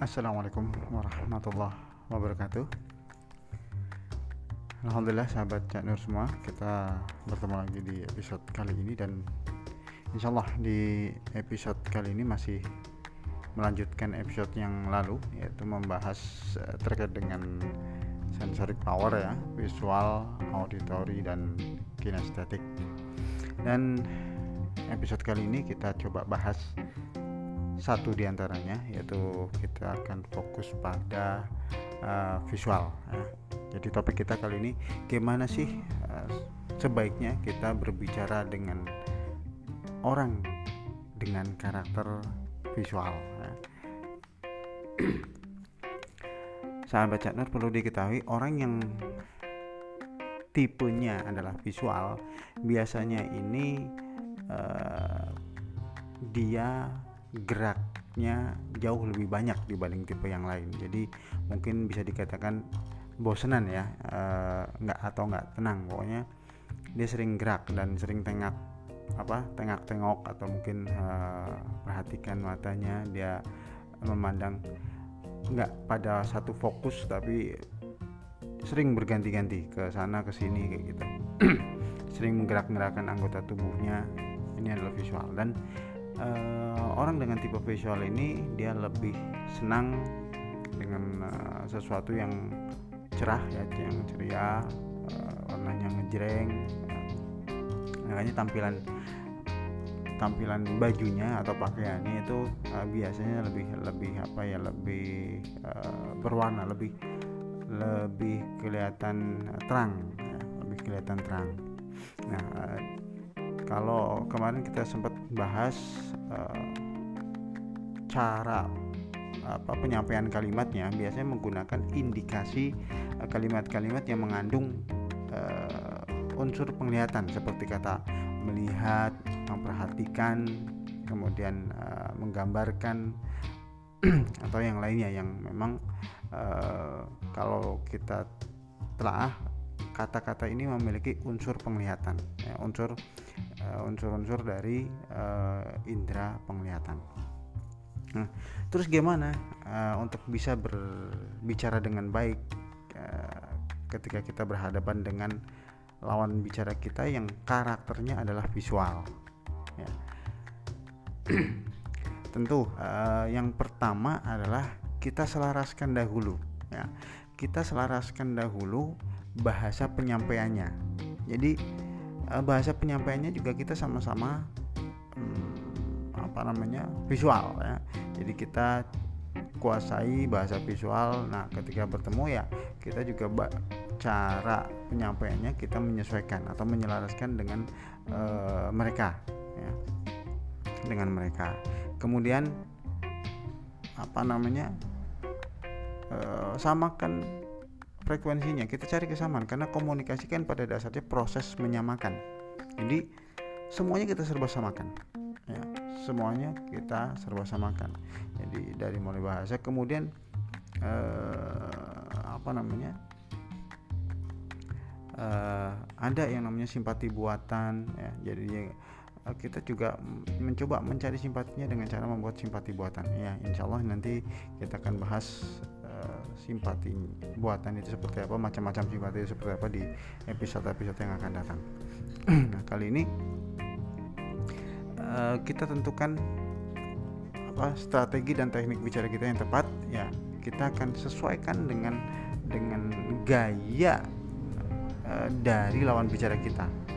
Assalamualaikum warahmatullahi wabarakatuh. Alhamdulillah sahabat Cak Nur semua Kita bertemu lagi di episode kali ini Dan insya Allah di episode kali ini masih Melanjutkan episode yang lalu Yaitu membahas uh, terkait dengan Sensoric power ya Visual, auditory, dan kinestetik. Dan episode kali ini kita coba bahas satu di antaranya yaitu kita akan fokus pada uh, visual ya. jadi topik kita kali ini gimana sih uh, sebaiknya kita berbicara dengan orang dengan karakter visual ya. sahabat Nur perlu diketahui orang yang tipenya adalah visual biasanya ini uh, dia geraknya jauh lebih banyak dibanding tipe yang lain. Jadi mungkin bisa dikatakan bosenan ya uh, nggak atau nggak tenang. Pokoknya dia sering gerak dan sering tengak apa tengak-tengok atau mungkin uh, perhatikan matanya. Dia memandang nggak pada satu fokus tapi sering berganti-ganti ke sana ke sini kayak gitu. Sering menggerak-gerakkan anggota tubuhnya. Ini adalah visual. Dan uh, orang dengan tipe visual ini dia lebih senang dengan uh, sesuatu yang cerah ya yang ceria uh, warnanya ngejreng. Makanya tampilan tampilan bajunya atau pakaiannya itu uh, biasanya lebih lebih apa ya lebih uh, berwarna lebih lebih kelihatan terang ya, lebih kelihatan terang. Nah uh, kalau kemarin kita sempat bahas uh, cara apa penyampaian kalimatnya biasanya menggunakan indikasi kalimat-kalimat uh, yang mengandung uh, unsur penglihatan seperti kata melihat, memperhatikan, kemudian uh, menggambarkan atau yang lainnya yang memang uh, kalau kita telah kata-kata ini memiliki unsur penglihatan, ya, unsur unsur-unsur dari uh, indera penglihatan. Nah, terus gimana uh, untuk bisa berbicara dengan baik uh, ketika kita berhadapan dengan lawan bicara kita yang karakternya adalah visual? Ya. Tentu uh, yang pertama adalah kita selaraskan dahulu. Ya, kita selaraskan dahulu bahasa penyampaiannya. Jadi eh, bahasa penyampaiannya juga kita sama-sama hmm, apa namanya visual ya. Jadi kita kuasai bahasa visual. Nah, ketika bertemu ya kita juga cara penyampaiannya kita menyesuaikan atau menyelaraskan dengan uh, mereka ya. Dengan mereka. Kemudian apa namanya? Uh, samakan frekuensinya. Kita cari kesamaan karena komunikasi kan pada dasarnya proses menyamakan. Jadi semuanya kita serba samakan. Ya semuanya kita serba samakan. Jadi dari mulai bahasa kemudian eh, apa namanya eh, ada yang namanya simpati buatan ya. Jadi eh, kita juga mencoba mencari simpatinya dengan cara membuat simpati buatan. Ya insya Allah nanti kita akan bahas simpati buatan itu seperti apa macam-macam simpati itu seperti apa di episode-episode yang akan datang. Nah kali ini uh, kita tentukan apa strategi dan teknik bicara kita yang tepat. Ya kita akan sesuaikan dengan dengan gaya uh, dari lawan bicara kita. uh,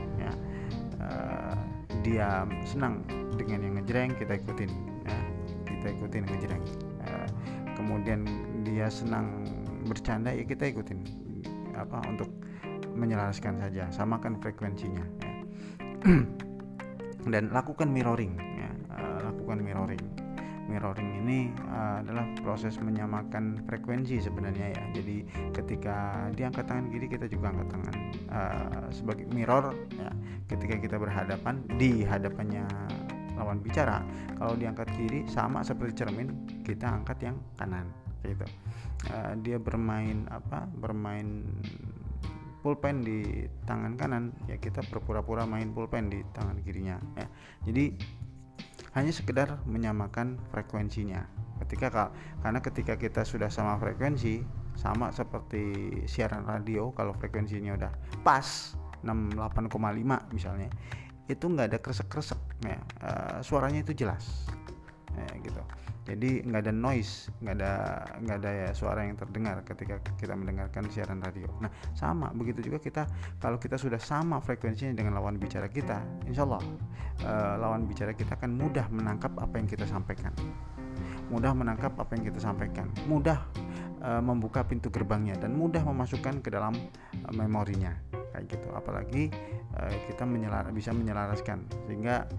dia senang dengan yang ngejreng kita ikutin. Ya kita ikutin ngejreng. Uh, kemudian dia senang bercanda ya kita ikutin. Apa untuk menyelaraskan saja samakan frekuensinya ya. dan lakukan mirroring ya. Uh, lakukan mirroring mirroring ini uh, adalah proses menyamakan frekuensi sebenarnya ya. Jadi ketika dia angkat tangan kiri kita juga angkat tangan uh, sebagai mirror ya. Ketika kita berhadapan di hadapannya lawan bicara kalau diangkat kiri sama seperti cermin kita angkat yang kanan gitu. Uh, dia bermain apa bermain pulpen di tangan kanan ya kita berpura-pura main pulpen di tangan kirinya ya. Jadi hanya sekedar menyamakan frekuensinya. Ketika karena ketika kita sudah sama frekuensi sama seperti siaran radio kalau frekuensinya udah pas 68,5 misalnya itu nggak ada kresek-kresek ya. Uh, suaranya itu jelas ya, gitu. Jadi nggak ada noise nggak ada nggak ada ya suara yang terdengar ketika kita mendengarkan siaran radio. Nah sama begitu juga kita kalau kita sudah sama frekuensinya dengan lawan bicara kita insya Allah uh, lawan bicara kita akan mudah menangkap apa yang kita sampaikan. Mudah menangkap apa yang kita sampaikan. Mudah uh, membuka pintu gerbangnya dan mudah memasukkan ke dalam uh, memorinya. Kayak gitu. Apalagi kita menyelar bisa menyelaraskan. Sehingga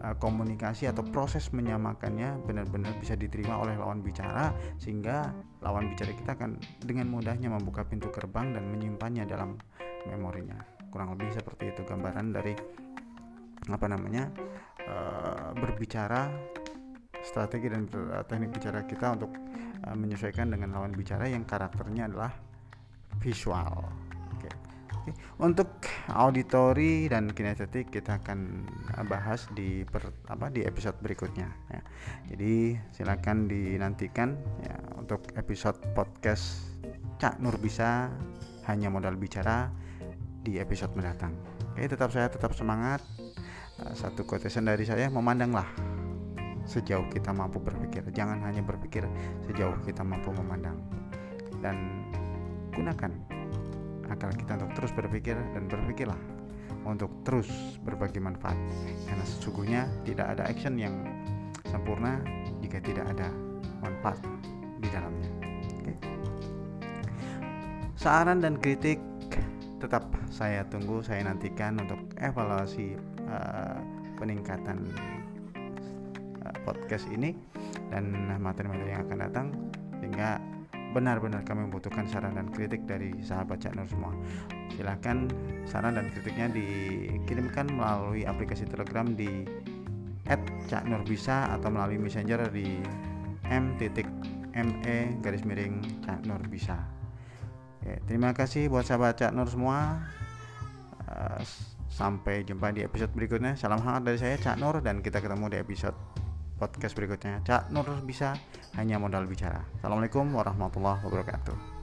uh, komunikasi atau proses menyamakannya benar-benar bisa diterima oleh lawan bicara sehingga lawan bicara kita akan dengan mudahnya membuka pintu gerbang dan menyimpannya dalam memorinya kurang lebih seperti itu gambaran dari apa namanya uh, berbicara strategi dan teknik bicara kita untuk menyesuaikan dengan lawan bicara yang karakternya adalah visual. Untuk auditori dan kinestetik kita akan bahas di per, apa di episode berikutnya ya. Jadi silakan dinantikan ya untuk episode podcast Cak Nur bisa hanya modal bicara di episode mendatang. Oke, tetap saya tetap semangat. Eh, satu quotation dari saya memandanglah sejauh kita mampu berpikir. Jangan hanya berpikir sejauh kita mampu memandang. Dan gunakan akal kita untuk terus berpikir dan berpikirlah untuk terus berbagi manfaat. Karena sesungguhnya tidak ada action yang sempurna jika tidak ada manfaat di dalamnya. Oke. saran dan kritik tetap saya tunggu saya nantikan untuk evaluasi uh, peningkatan uh, podcast ini dan materi-materi yang akan datang. Sehingga benar-benar kami membutuhkan saran dan kritik dari sahabat Cak Nur semua. Silahkan saran dan kritiknya dikirimkan melalui aplikasi Telegram di @caknurbisa atau melalui Messenger di m.me garis miring Cak Nur bisa. Oke, terima kasih buat sahabat Cak Nur semua. Uh, sampai jumpa di episode berikutnya. Salam hangat dari saya Cak Nur dan kita ketemu di episode podcast berikutnya. Cak Nur bisa hanya modal bicara. Assalamualaikum warahmatullahi wabarakatuh.